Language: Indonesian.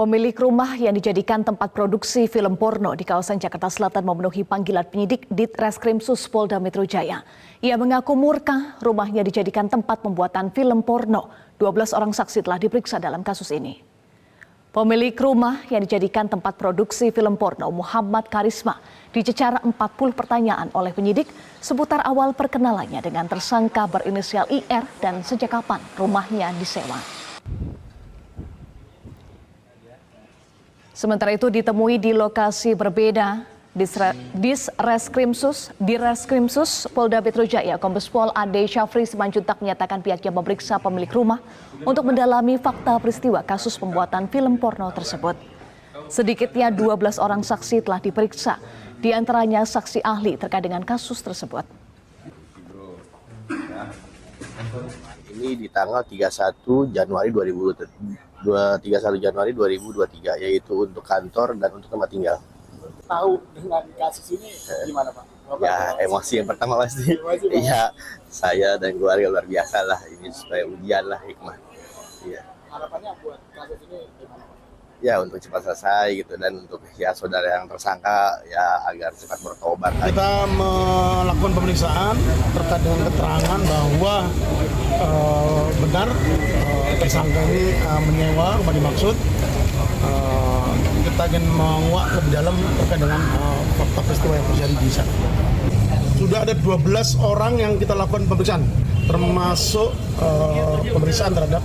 Pemilik rumah yang dijadikan tempat produksi film porno di kawasan Jakarta Selatan memenuhi panggilan penyidik di Treskrimsus Polda Metro Jaya. Ia mengaku murka rumahnya dijadikan tempat pembuatan film porno. 12 orang saksi telah diperiksa dalam kasus ini. Pemilik rumah yang dijadikan tempat produksi film porno Muhammad Karisma dicecar 40 pertanyaan oleh penyidik seputar awal perkenalannya dengan tersangka berinisial IR dan sejak kapan rumahnya disewa. Sementara itu ditemui di lokasi berbeda di Reskrimsus di Reskrimsus Polda Metro Jaya, Kombes Pol Ade Syafri Simanjuntak menyatakan pihaknya memeriksa pemilik rumah untuk mendalami fakta peristiwa kasus pembuatan film porno tersebut. Sedikitnya 12 orang saksi telah diperiksa, di antaranya saksi ahli terkait dengan kasus tersebut. Ini di tanggal 31 Januari 2000 31 Januari 2023 yaitu untuk kantor dan untuk tempat tinggal. Tahu dengan kasus ini gimana Pak? Bapak Ya emosi yang pertama pasti. Emosi. Iya saya dan keluarga luar biasa lah ini supaya ujian lah hikmah. Iya. harapannya buat kasus ini gimana? Ya untuk cepat selesai gitu dan untuk ya saudara yang tersangka ya agar cepat bertobat. Kita melakukan pemeriksaan terkait dengan keterangan bahwa eh, benar eh, tersangka ini eh, menyewa rumah dimaksud. Eh, kita ingin menguak lebih dalam terkait dengan eh, fakta peristiwa yang terjadi di sana. Sudah ada 12 orang yang kita lakukan pemeriksaan, termasuk eh, pemeriksaan terhadap